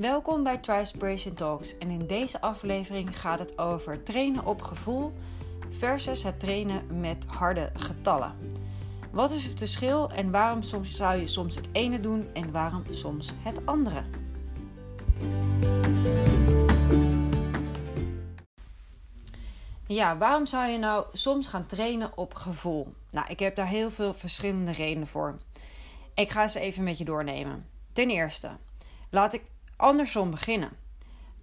Welkom bij Trispiration Talks en in deze aflevering gaat het over trainen op gevoel versus het trainen met harde getallen. Wat is het verschil en waarom soms zou je soms het ene doen en waarom soms het andere? Ja, waarom zou je nou soms gaan trainen op gevoel? Nou, ik heb daar heel veel verschillende redenen voor. Ik ga ze even met je doornemen. Ten eerste, laat ik andersom beginnen.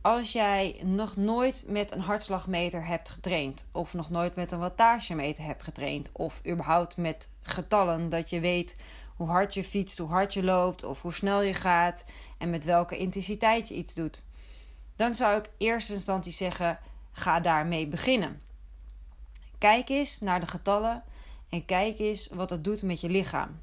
Als jij nog nooit met een hartslagmeter hebt getraind, of nog nooit met een wattagemeter hebt getraind, of überhaupt met getallen dat je weet hoe hard je fietst, hoe hard je loopt, of hoe snel je gaat en met welke intensiteit je iets doet, dan zou ik in eerste instantie zeggen: ga daarmee beginnen. Kijk eens naar de getallen en kijk eens wat het doet met je lichaam.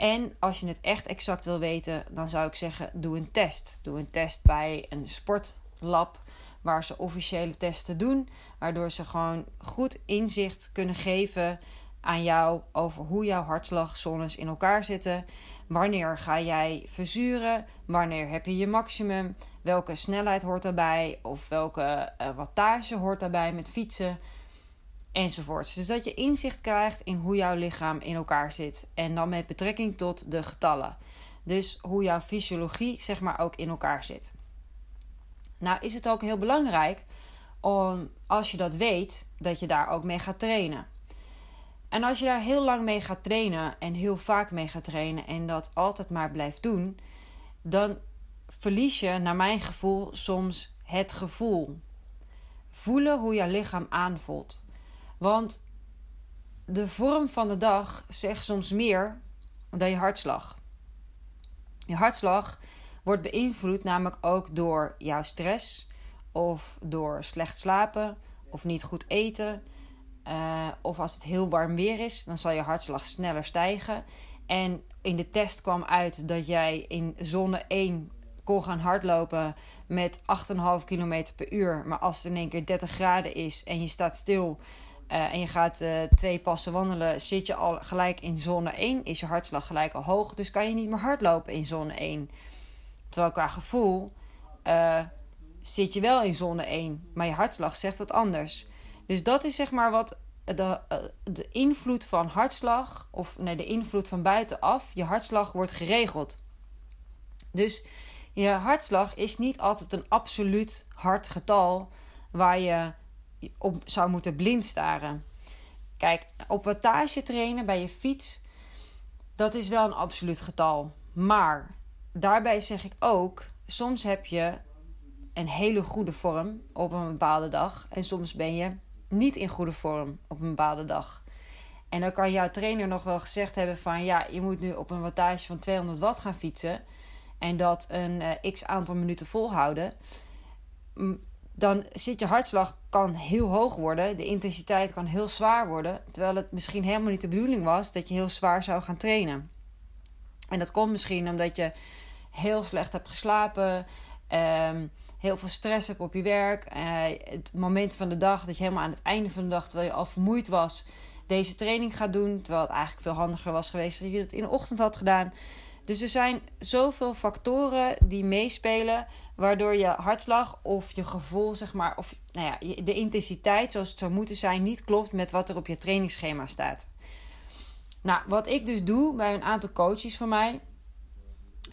En als je het echt exact wil weten, dan zou ik zeggen: doe een test. Doe een test bij een sportlab waar ze officiële testen doen, waardoor ze gewoon goed inzicht kunnen geven aan jou over hoe jouw hartslagzones in elkaar zitten. Wanneer ga jij verzuren? Wanneer heb je je maximum? Welke snelheid hoort daarbij? Of welke uh, wattage hoort daarbij met fietsen? Enzovoorts. Dus dat je inzicht krijgt in hoe jouw lichaam in elkaar zit. En dan met betrekking tot de getallen. Dus hoe jouw fysiologie zeg maar ook in elkaar zit. Nou is het ook heel belangrijk om als je dat weet, dat je daar ook mee gaat trainen. En als je daar heel lang mee gaat trainen en heel vaak mee gaat trainen en dat altijd maar blijft doen, dan verlies je, naar mijn gevoel, soms het gevoel. Voelen hoe je lichaam aanvoelt. Want de vorm van de dag zegt soms meer dan je hartslag. Je hartslag wordt beïnvloed namelijk ook door jouw stress of door slecht slapen of niet goed eten. Uh, of als het heel warm weer is, dan zal je hartslag sneller stijgen. En in de test kwam uit dat jij in zone 1 kon gaan hardlopen met 8,5 km per uur. Maar als het in één keer 30 graden is en je staat stil uh, en je gaat uh, twee passen wandelen, zit je al gelijk in zone 1, is je hartslag gelijk al hoog. Dus kan je niet meer hardlopen in zone 1. Terwijl qua gevoel uh, zit je wel in zone 1, maar je hartslag zegt het anders. Dus dat is zeg maar wat de, de invloed van hartslag, of nee, de invloed van buitenaf, je hartslag wordt geregeld. Dus je hartslag is niet altijd een absoluut hard getal waar je op zou moeten blind staren. Kijk, op wattage trainen bij je fiets, dat is wel een absoluut getal. Maar daarbij zeg ik ook, soms heb je een hele goede vorm op een bepaalde dag. En soms ben je niet in goede vorm op een bepaalde dag. En dan kan jouw trainer nog wel gezegd hebben van ja, je moet nu op een wattage van 200 watt gaan fietsen. En dat een uh, x aantal minuten volhouden dan zit je hartslag kan heel hoog worden. De intensiteit kan heel zwaar worden. Terwijl het misschien helemaal niet de bedoeling was dat je heel zwaar zou gaan trainen. En dat komt misschien omdat je heel slecht hebt geslapen. Um, heel veel stress hebt op je werk. Uh, het moment van de dag dat je helemaal aan het einde van de dag, terwijl je al vermoeid was, deze training gaat doen. Terwijl het eigenlijk veel handiger was geweest dat je het in de ochtend had gedaan. Dus er zijn zoveel factoren die meespelen, waardoor je hartslag of je gevoel, zeg maar, of nou ja, de intensiteit zoals het zou moeten zijn, niet klopt met wat er op je trainingsschema staat. Nou, wat ik dus doe bij een aantal coaches van mij,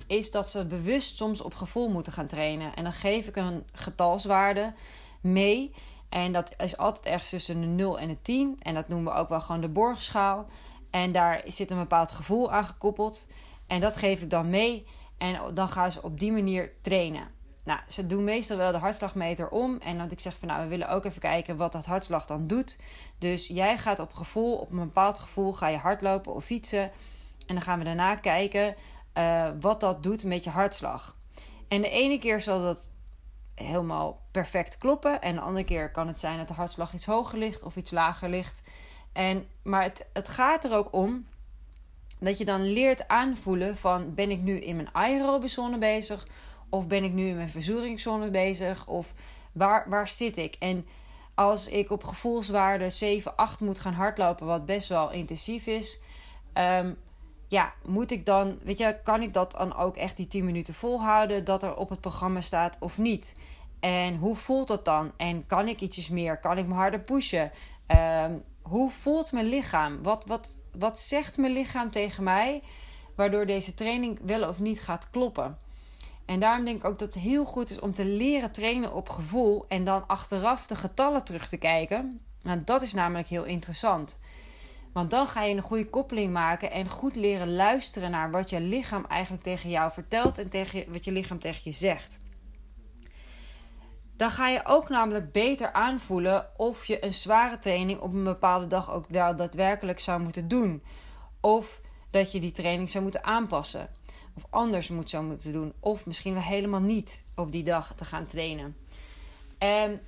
is dat ze bewust soms op gevoel moeten gaan trainen. En dan geef ik een getalswaarde mee. En dat is altijd ergens tussen de 0 en de 10. En dat noemen we ook wel gewoon de borgschaal. En daar zit een bepaald gevoel aan gekoppeld. En dat geef ik dan mee. En dan gaan ze op die manier trainen. Nou, ze doen meestal wel de hartslagmeter om. En dat ik zeg van nou, we willen ook even kijken wat dat hartslag dan doet. Dus jij gaat op gevoel, op een bepaald gevoel, ga je hardlopen of fietsen. En dan gaan we daarna kijken uh, wat dat doet met je hartslag. En de ene keer zal dat helemaal perfect kloppen. En de andere keer kan het zijn dat de hartslag iets hoger ligt of iets lager ligt. En, maar het, het gaat er ook om dat je dan leert aanvoelen van ben ik nu in mijn aerobe zone bezig of ben ik nu in mijn verzoeringszone bezig of waar, waar zit ik? En als ik op gevoelswaarde 7, 8 moet gaan hardlopen, wat best wel intensief is, um, ja, moet ik dan, weet je, kan ik dat dan ook echt die 10 minuten volhouden dat er op het programma staat of niet? En hoe voelt dat dan? En kan ik ietsjes meer? Kan ik me harder pushen? Ehm, hoe voelt mijn lichaam? Wat, wat, wat zegt mijn lichaam tegen mij? Waardoor deze training wel of niet gaat kloppen. En daarom denk ik ook dat het heel goed is om te leren trainen op gevoel en dan achteraf de getallen terug te kijken. Nou, dat is namelijk heel interessant. Want dan ga je een goede koppeling maken en goed leren luisteren naar wat je lichaam eigenlijk tegen jou vertelt en tegen wat je lichaam tegen je zegt. Dan ga je ook namelijk beter aanvoelen of je een zware training op een bepaalde dag ook wel daadwerkelijk zou moeten doen. Of dat je die training zou moeten aanpassen. Of anders moet zou moeten doen. Of misschien wel helemaal niet op die dag te gaan trainen. En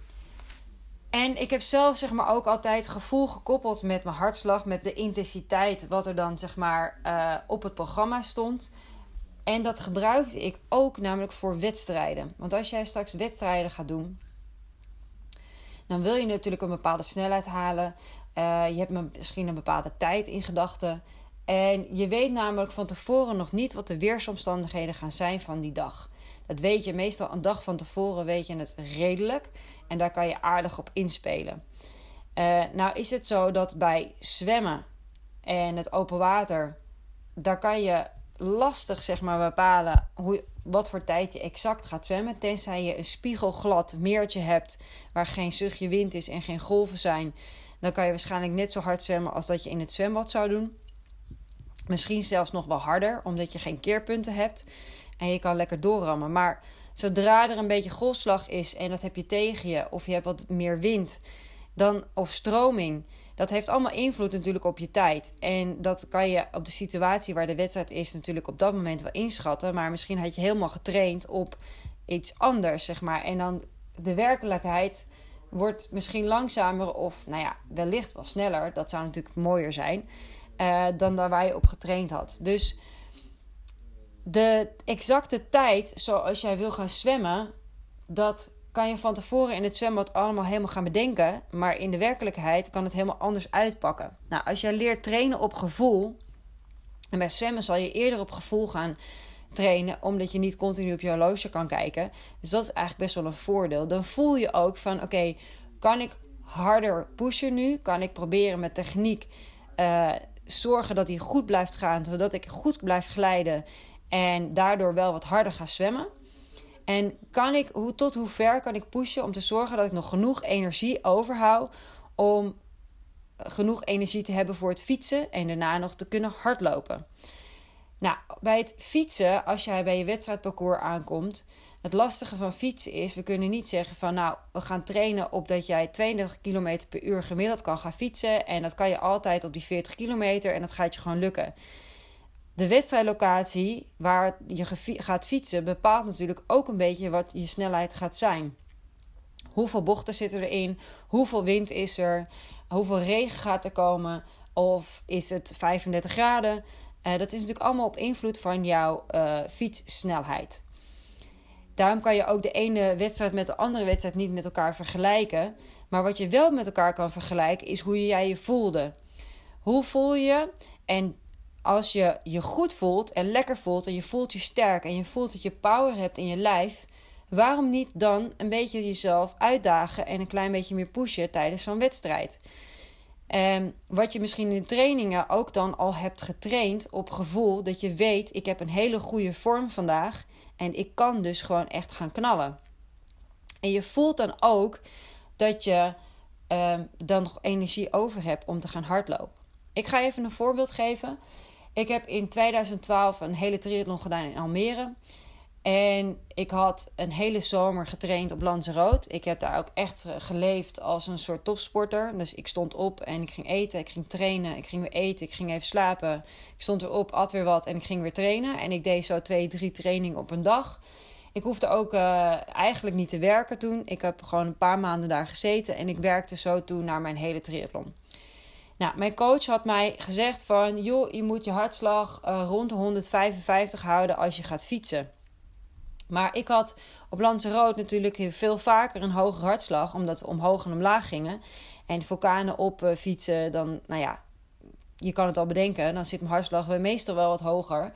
en ik heb zelf zeg maar ook altijd gevoel gekoppeld met mijn hartslag, met de intensiteit wat er dan zeg maar uh, op het programma stond. En dat gebruikte ik ook namelijk voor wedstrijden. Want als jij straks wedstrijden gaat doen, dan wil je natuurlijk een bepaalde snelheid halen. Uh, je hebt misschien een bepaalde tijd in gedachten. En je weet namelijk van tevoren nog niet wat de weersomstandigheden gaan zijn van die dag. Dat weet je meestal een dag van tevoren, weet je het redelijk. En daar kan je aardig op inspelen. Uh, nou is het zo dat bij zwemmen en het open water, daar kan je lastig zeg maar bepalen hoe, wat voor tijd je exact gaat zwemmen. Tenzij je een spiegelglad meertje hebt waar geen zuchtje wind is en geen golven zijn. Dan kan je waarschijnlijk net zo hard zwemmen als dat je in het zwembad zou doen. Misschien zelfs nog wel harder, omdat je geen keerpunten hebt. En je kan lekker doorrammen. Maar zodra er een beetje golfslag is en dat heb je tegen je, of je hebt wat meer wind, dan, of stroming, dat heeft allemaal invloed natuurlijk op je tijd. En dat kan je op de situatie waar de wedstrijd is natuurlijk op dat moment wel inschatten. Maar misschien had je helemaal getraind op iets anders, zeg maar. En dan de werkelijkheid wordt misschien langzamer of, nou ja, wellicht wel sneller. Dat zou natuurlijk mooier zijn. Uh, dan daar waar je op getraind had. Dus de exacte tijd zoals jij wil gaan zwemmen, dat kan je van tevoren in het zwembad allemaal helemaal gaan bedenken. Maar in de werkelijkheid kan het helemaal anders uitpakken. Nou, als jij leert trainen op gevoel. En bij zwemmen zal je eerder op gevoel gaan trainen, omdat je niet continu op je horloge kan kijken. Dus dat is eigenlijk best wel een voordeel. Dan voel je ook van: oké, kan ik harder pushen nu? Kan ik proberen met techniek uh, zorgen dat hij goed blijft gaan, zodat ik goed blijf glijden en daardoor wel wat harder ga zwemmen? En kan ik, hoe, tot hoe ver kan ik pushen om te zorgen dat ik nog genoeg energie overhoud om genoeg energie te hebben voor het fietsen en daarna nog te kunnen hardlopen? Nou, bij het fietsen, als jij bij je wedstrijdparcours aankomt, het lastige van fietsen is, we kunnen niet zeggen van nou, we gaan trainen op dat jij 32 km per uur gemiddeld kan gaan fietsen. En dat kan je altijd op die 40 kilometer en dat gaat je gewoon lukken. De wedstrijdlocatie waar je gaat fietsen bepaalt natuurlijk ook een beetje wat je snelheid gaat zijn. Hoeveel bochten zitten erin? Hoeveel wind is er? Hoeveel regen gaat er komen? Of is het 35 graden? Uh, dat is natuurlijk allemaal op invloed van jouw uh, fietssnelheid. Daarom kan je ook de ene wedstrijd met de andere wedstrijd niet met elkaar vergelijken. Maar wat je wel met elkaar kan vergelijken is hoe jij je voelde. Hoe voel je? En als je je goed voelt en lekker voelt en je voelt je sterk en je voelt dat je power hebt in je lijf, waarom niet dan een beetje jezelf uitdagen en een klein beetje meer pushen tijdens zo'n wedstrijd? En wat je misschien in trainingen ook dan al hebt getraind op gevoel dat je weet, ik heb een hele goede vorm vandaag en ik kan dus gewoon echt gaan knallen. En je voelt dan ook dat je uh, dan nog energie over hebt om te gaan hardlopen. Ik ga even een voorbeeld geven. Ik heb in 2012 een hele triathlon gedaan in Almere. En ik had een hele zomer getraind op Lanzarote. Ik heb daar ook echt eh, geleefd als een soort topsporter. Dus ik stond op en ik ging eten, ik ging trainen, ik ging weer eten, ik ging even slapen. Ik stond erop, at weer wat en ik ging weer trainen. En ik deed zo twee, drie trainingen op een dag. Ik hoefde ook uh, eigenlijk niet te werken toen. Ik heb gewoon een paar maanden daar gezeten en ik werkte zo toe naar mijn hele triathlon. Nou, mijn coach had mij gezegd van... joh, je moet je hartslag uh, rond de 155 houden als je gaat fietsen. Maar ik had op Lanzarote natuurlijk veel vaker een hogere hartslag, omdat we omhoog en omlaag gingen. En vulkanen op uh, fietsen, dan, nou ja, je kan het al bedenken, dan zit mijn hartslag meestal wel wat hoger.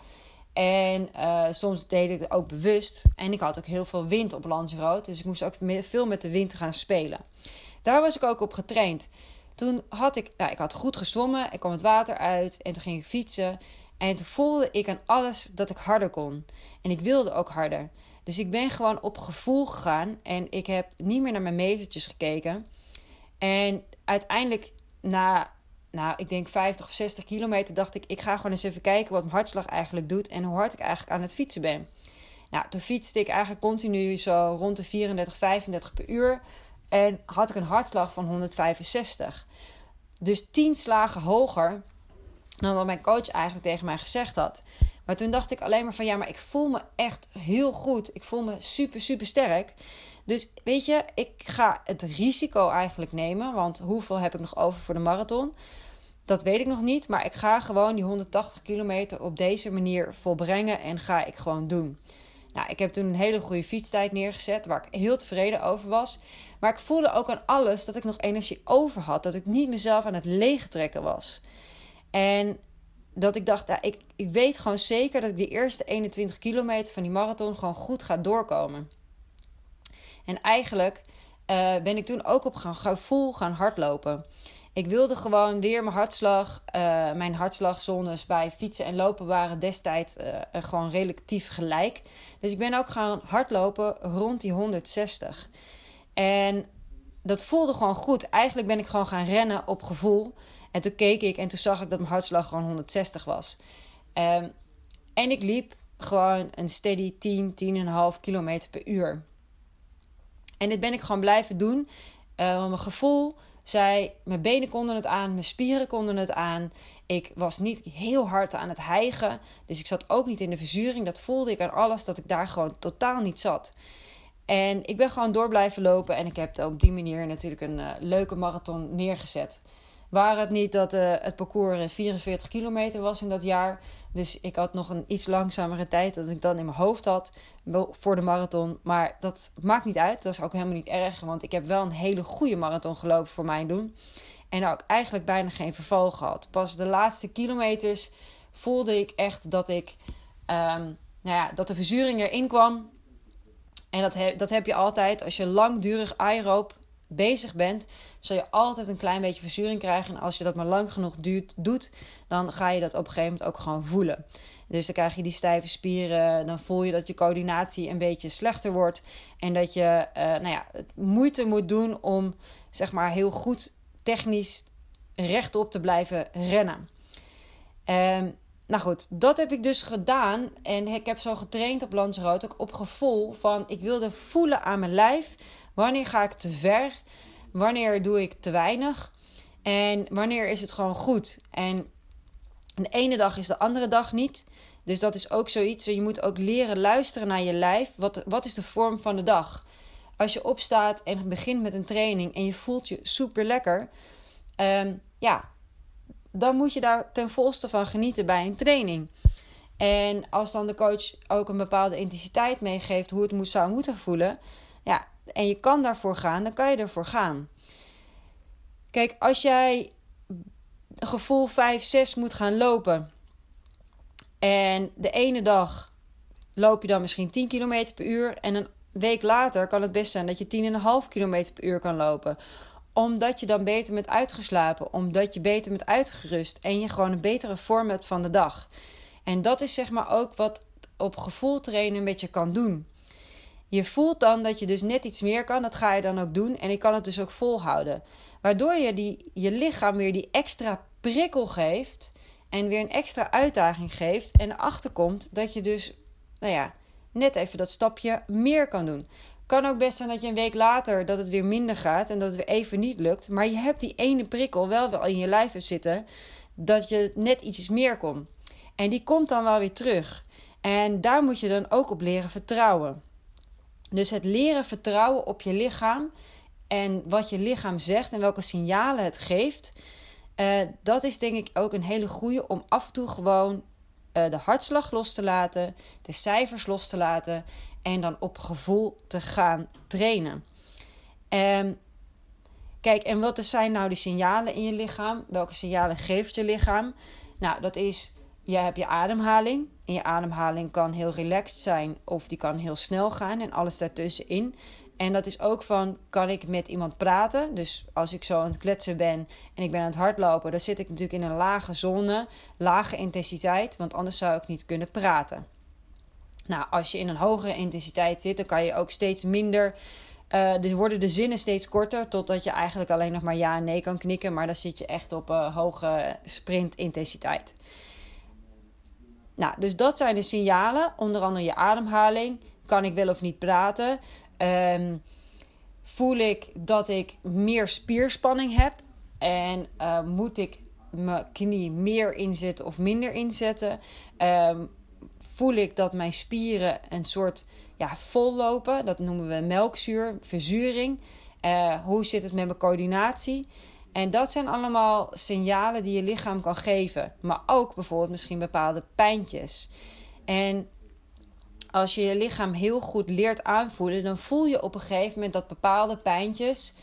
En uh, soms deed ik het ook bewust. En ik had ook heel veel wind op Lanzarote. Dus ik moest ook veel met de wind gaan spelen. Daar was ik ook op getraind. Toen had ik, nou, ik had goed gezwommen. Ik kwam het water uit. En toen ging ik fietsen. En toen voelde ik aan alles dat ik harder kon. En ik wilde ook harder. Dus ik ben gewoon op gevoel gegaan. En ik heb niet meer naar mijn metertjes gekeken. En uiteindelijk, na nou, ik denk 50 of 60 kilometer, dacht ik, ik ga gewoon eens even kijken wat mijn hartslag eigenlijk doet en hoe hard ik eigenlijk aan het fietsen ben. Nou, toen fietste ik eigenlijk continu zo rond de 34, 35 per uur en had ik een hartslag van 165. Dus 10 slagen hoger dan wat mijn coach eigenlijk tegen mij gezegd had. Maar toen dacht ik alleen maar van ja, maar ik voel me echt heel goed. Ik voel me super, super sterk. Dus weet je, ik ga het risico eigenlijk nemen. Want hoeveel heb ik nog over voor de marathon? Dat weet ik nog niet. Maar ik ga gewoon die 180 kilometer op deze manier volbrengen. En ga ik gewoon doen. Nou, ik heb toen een hele goede fietstijd neergezet. Waar ik heel tevreden over was. Maar ik voelde ook aan alles dat ik nog energie over had. Dat ik niet mezelf aan het leegtrekken was. En dat ik dacht, ja, ik, ik weet gewoon zeker dat ik die eerste 21 kilometer van die marathon gewoon goed ga doorkomen. En eigenlijk uh, ben ik toen ook op gaan, gevoel gaan hardlopen. Ik wilde gewoon weer mijn hartslag. Uh, mijn hartslagzones bij fietsen en lopen waren destijds uh, gewoon relatief gelijk. Dus ik ben ook gaan hardlopen rond die 160. En dat voelde gewoon goed. Eigenlijk ben ik gewoon gaan rennen op gevoel. En toen keek ik en toen zag ik dat mijn hartslag gewoon 160 was. Um, en ik liep gewoon een steady 10, 10,5 kilometer per uur. En dit ben ik gewoon blijven doen. Uh, mijn gevoel zei, mijn benen konden het aan, mijn spieren konden het aan. Ik was niet heel hard aan het hijgen. Dus ik zat ook niet in de verzuring. Dat voelde ik aan alles, dat ik daar gewoon totaal niet zat. En ik ben gewoon door blijven lopen. En ik heb op die manier natuurlijk een uh, leuke marathon neergezet. Waar het niet dat uh, het parcours 44 kilometer was in dat jaar. Dus ik had nog een iets langzamere tijd dan ik dan in mijn hoofd had voor de marathon. Maar dat maakt niet uit. Dat is ook helemaal niet erg. Want ik heb wel een hele goede marathon gelopen voor mijn doen. En ook eigenlijk bijna geen verval gehad. Pas de laatste kilometers voelde ik echt dat ik. Um, nou ja, dat de verzuring erin kwam. En dat, dat heb je altijd als je langdurig aeroop bezig bent, zul je altijd een klein beetje verzuring krijgen. En als je dat maar lang genoeg duurt, doet, dan ga je dat op een gegeven moment ook gewoon voelen. Dus dan krijg je die stijve spieren, dan voel je dat je coördinatie een beetje slechter wordt. En dat je uh, nou ja, moeite moet doen om zeg maar heel goed technisch rechtop te blijven rennen. Um, nou goed, dat heb ik dus gedaan. En ik heb zo getraind op Lanzarote ook op gevoel van ik wilde voelen aan mijn lijf Wanneer ga ik te ver? Wanneer doe ik te weinig? En wanneer is het gewoon goed? En de ene dag is de andere dag niet. Dus dat is ook zoiets. Je moet ook leren luisteren naar je lijf. Wat, wat is de vorm van de dag? Als je opstaat en begint met een training en je voelt je super lekker. Um, ja, dan moet je daar ten volste van genieten bij een training. En als dan de coach ook een bepaalde intensiteit meegeeft hoe het moet, zou moeten voelen, ja, en je kan daarvoor gaan, dan kan je ervoor gaan. Kijk, als jij gevoel 5, 6 moet gaan lopen. En de ene dag loop je dan misschien 10 km per uur. En een week later kan het best zijn dat je 10,5 km per uur kan lopen. Omdat je dan beter bent uitgeslapen. Omdat je beter bent uitgerust. En je gewoon een betere vorm hebt van de dag. En dat is zeg maar ook wat op gevoel trainen met je kan doen. Je voelt dan dat je dus net iets meer kan. Dat ga je dan ook doen. En ik kan het dus ook volhouden. Waardoor je die, je lichaam weer die extra prikkel geeft. En weer een extra uitdaging geeft. En erachter komt dat je dus, nou ja, net even dat stapje meer kan doen. Kan ook best zijn dat je een week later dat het weer minder gaat. En dat het weer even niet lukt. Maar je hebt die ene prikkel wel wel in je lijf zitten. Dat je net iets meer kon. En die komt dan wel weer terug. En daar moet je dan ook op leren vertrouwen. Dus het leren vertrouwen op je lichaam en wat je lichaam zegt en welke signalen het geeft, uh, dat is denk ik ook een hele goede om af en toe gewoon uh, de hartslag los te laten, de cijfers los te laten en dan op gevoel te gaan trainen. Um, Kijk, en wat zijn nou die signalen in je lichaam? Welke signalen geeft je lichaam? Nou, dat is, je hebt je ademhaling. En je ademhaling kan heel relaxed zijn of die kan heel snel gaan en alles daartussenin. En dat is ook van, kan ik met iemand praten? Dus als ik zo aan het kletsen ben en ik ben aan het hardlopen, dan zit ik natuurlijk in een lage zone, lage intensiteit, want anders zou ik niet kunnen praten. Nou, als je in een hogere intensiteit zit, dan kan je ook steeds minder. Uh, dus worden de zinnen steeds korter, totdat je eigenlijk alleen nog maar ja en nee kan knikken. Maar dan zit je echt op uh, hoge sprintintensiteit. Nou, dus dat zijn de signalen. Onder andere je ademhaling. Kan ik wel of niet praten? Um, voel ik dat ik meer spierspanning heb? En uh, moet ik mijn knie meer inzetten of minder inzetten? Um, voel ik dat mijn spieren een soort ja, vollopen. Dat noemen we melkzuur, verzuring. Uh, hoe zit het met mijn coördinatie? En dat zijn allemaal signalen die je lichaam kan geven. Maar ook bijvoorbeeld misschien bepaalde pijntjes. En als je je lichaam heel goed leert aanvoelen, dan voel je op een gegeven moment dat bepaalde pijntjes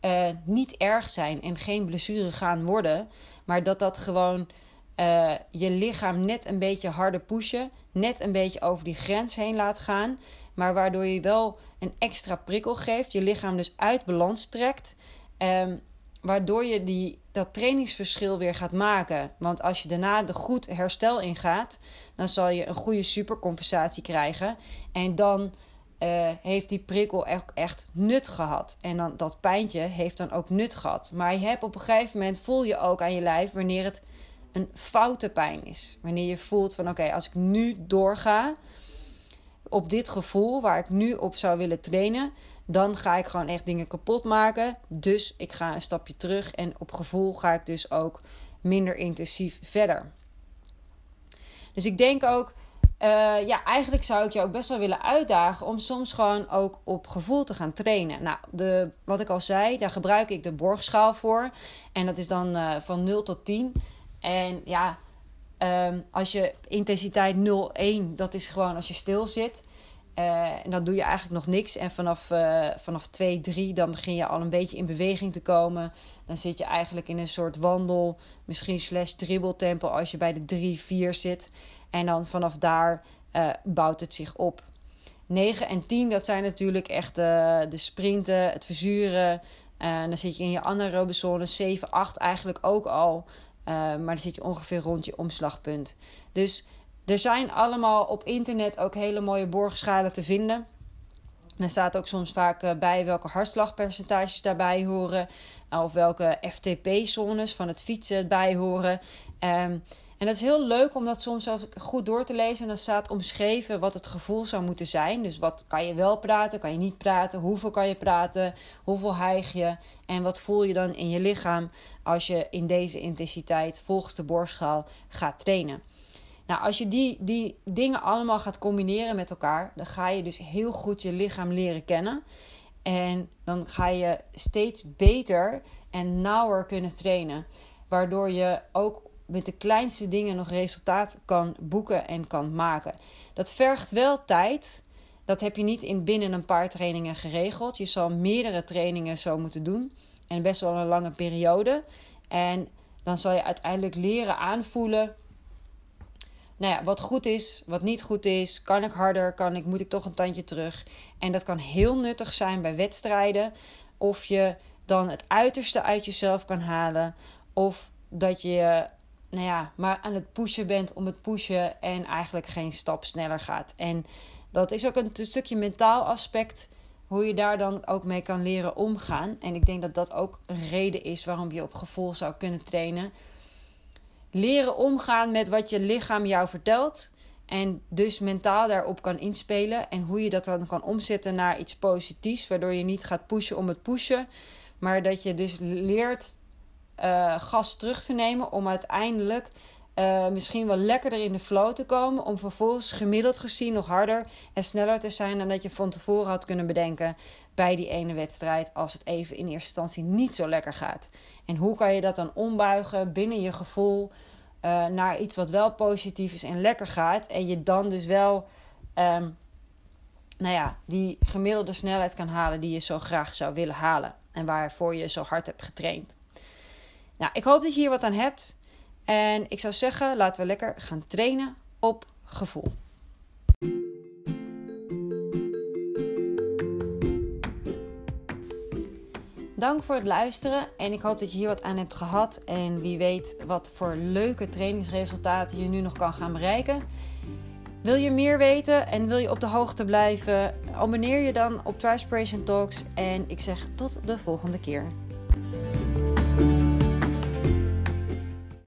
uh, niet erg zijn en geen blessure gaan worden. Maar dat dat gewoon uh, je lichaam net een beetje harder pushen, net een beetje over die grens heen laat gaan, maar waardoor je wel een extra prikkel geeft, je lichaam dus uit balans trekt, um, waardoor je die, dat trainingsverschil weer gaat maken. Want als je daarna de goed herstel ingaat, dan zal je een goede supercompensatie krijgen en dan uh, heeft die prikkel echt, echt nut gehad. En dan, dat pijntje heeft dan ook nut gehad. Maar je hebt op een gegeven moment voel je ook aan je lijf wanneer het een foute pijn is. Wanneer je voelt van oké, als ik nu doorga op dit gevoel waar ik nu op zou willen trainen, dan ga ik gewoon echt dingen kapot maken. Dus ik ga een stapje terug en op gevoel ga ik dus ook minder intensief verder. Dus ik denk ook, uh, ja, eigenlijk zou ik je ook best wel willen uitdagen om soms gewoon ook op gevoel te gaan trainen. Nou, de, wat ik al zei, daar gebruik ik de borgschaal voor. En dat is dan uh, van 0 tot 10. En ja, um, als je intensiteit 0,1, dat is gewoon als je stil zit. Uh, en dan doe je eigenlijk nog niks. En vanaf, uh, vanaf 2, 3, dan begin je al een beetje in beweging te komen. Dan zit je eigenlijk in een soort wandel, misschien slash dribbeltempo als je bij de 3, 4 zit. En dan vanaf daar uh, bouwt het zich op. 9 en 10, dat zijn natuurlijk echt de sprinten, het verzuren. En dan zit je in je anaerobe zone. 7, 8 eigenlijk ook al. Uh, maar dan zit je ongeveer rond je omslagpunt. Dus er zijn allemaal op internet ook hele mooie borgschalen te vinden. Er staat ook soms vaak uh, bij welke hartslagpercentages daarbij horen. Uh, of welke FTP-zones van het fietsen bij horen. Um, en dat is heel leuk om dat soms goed door te lezen. En dan staat omschreven wat het gevoel zou moeten zijn. Dus wat kan je wel praten, kan je niet praten, hoeveel kan je praten, hoeveel hijg je en wat voel je dan in je lichaam als je in deze intensiteit volgens de borstschaal gaat trainen. Nou, als je die, die dingen allemaal gaat combineren met elkaar, dan ga je dus heel goed je lichaam leren kennen. En dan ga je steeds beter en nauwer kunnen trainen. Waardoor je ook met de kleinste dingen nog resultaat kan boeken en kan maken. Dat vergt wel tijd. Dat heb je niet in binnen een paar trainingen geregeld. Je zal meerdere trainingen zo moeten doen. En best wel een lange periode. En dan zal je uiteindelijk leren aanvoelen. Nou ja, wat goed is, wat niet goed is. Kan ik harder? Kan ik, moet ik toch een tandje terug? En dat kan heel nuttig zijn bij wedstrijden. Of je dan het uiterste uit jezelf kan halen. Of dat je nou ja, maar aan het pushen bent om het pushen en eigenlijk geen stap sneller gaat. En dat is ook een stukje mentaal aspect, hoe je daar dan ook mee kan leren omgaan. En ik denk dat dat ook een reden is waarom je op gevoel zou kunnen trainen. Leren omgaan met wat je lichaam jou vertelt. En dus mentaal daarop kan inspelen. En hoe je dat dan kan omzetten naar iets positiefs. Waardoor je niet gaat pushen om het pushen. Maar dat je dus leert uh, gas terug te nemen om uiteindelijk uh, misschien wel lekkerder in de flow te komen. Om vervolgens gemiddeld gezien nog harder en sneller te zijn dan dat je van tevoren had kunnen bedenken bij die ene wedstrijd. Als het even in eerste instantie niet zo lekker gaat. En hoe kan je dat dan ombuigen binnen je gevoel uh, naar iets wat wel positief is en lekker gaat. En je dan dus wel. Um, nou ja, die gemiddelde snelheid kan halen die je zo graag zou willen halen. En waarvoor je zo hard hebt getraind. Nou, ik hoop dat je hier wat aan hebt. En ik zou zeggen, laten we lekker gaan trainen op gevoel. Dank voor het luisteren en ik hoop dat je hier wat aan hebt gehad. En wie weet wat voor leuke trainingsresultaten je nu nog kan gaan bereiken. Wil je meer weten en wil je op de hoogte blijven? Abonneer je dan op Trispiration Talks en ik zeg tot de volgende keer.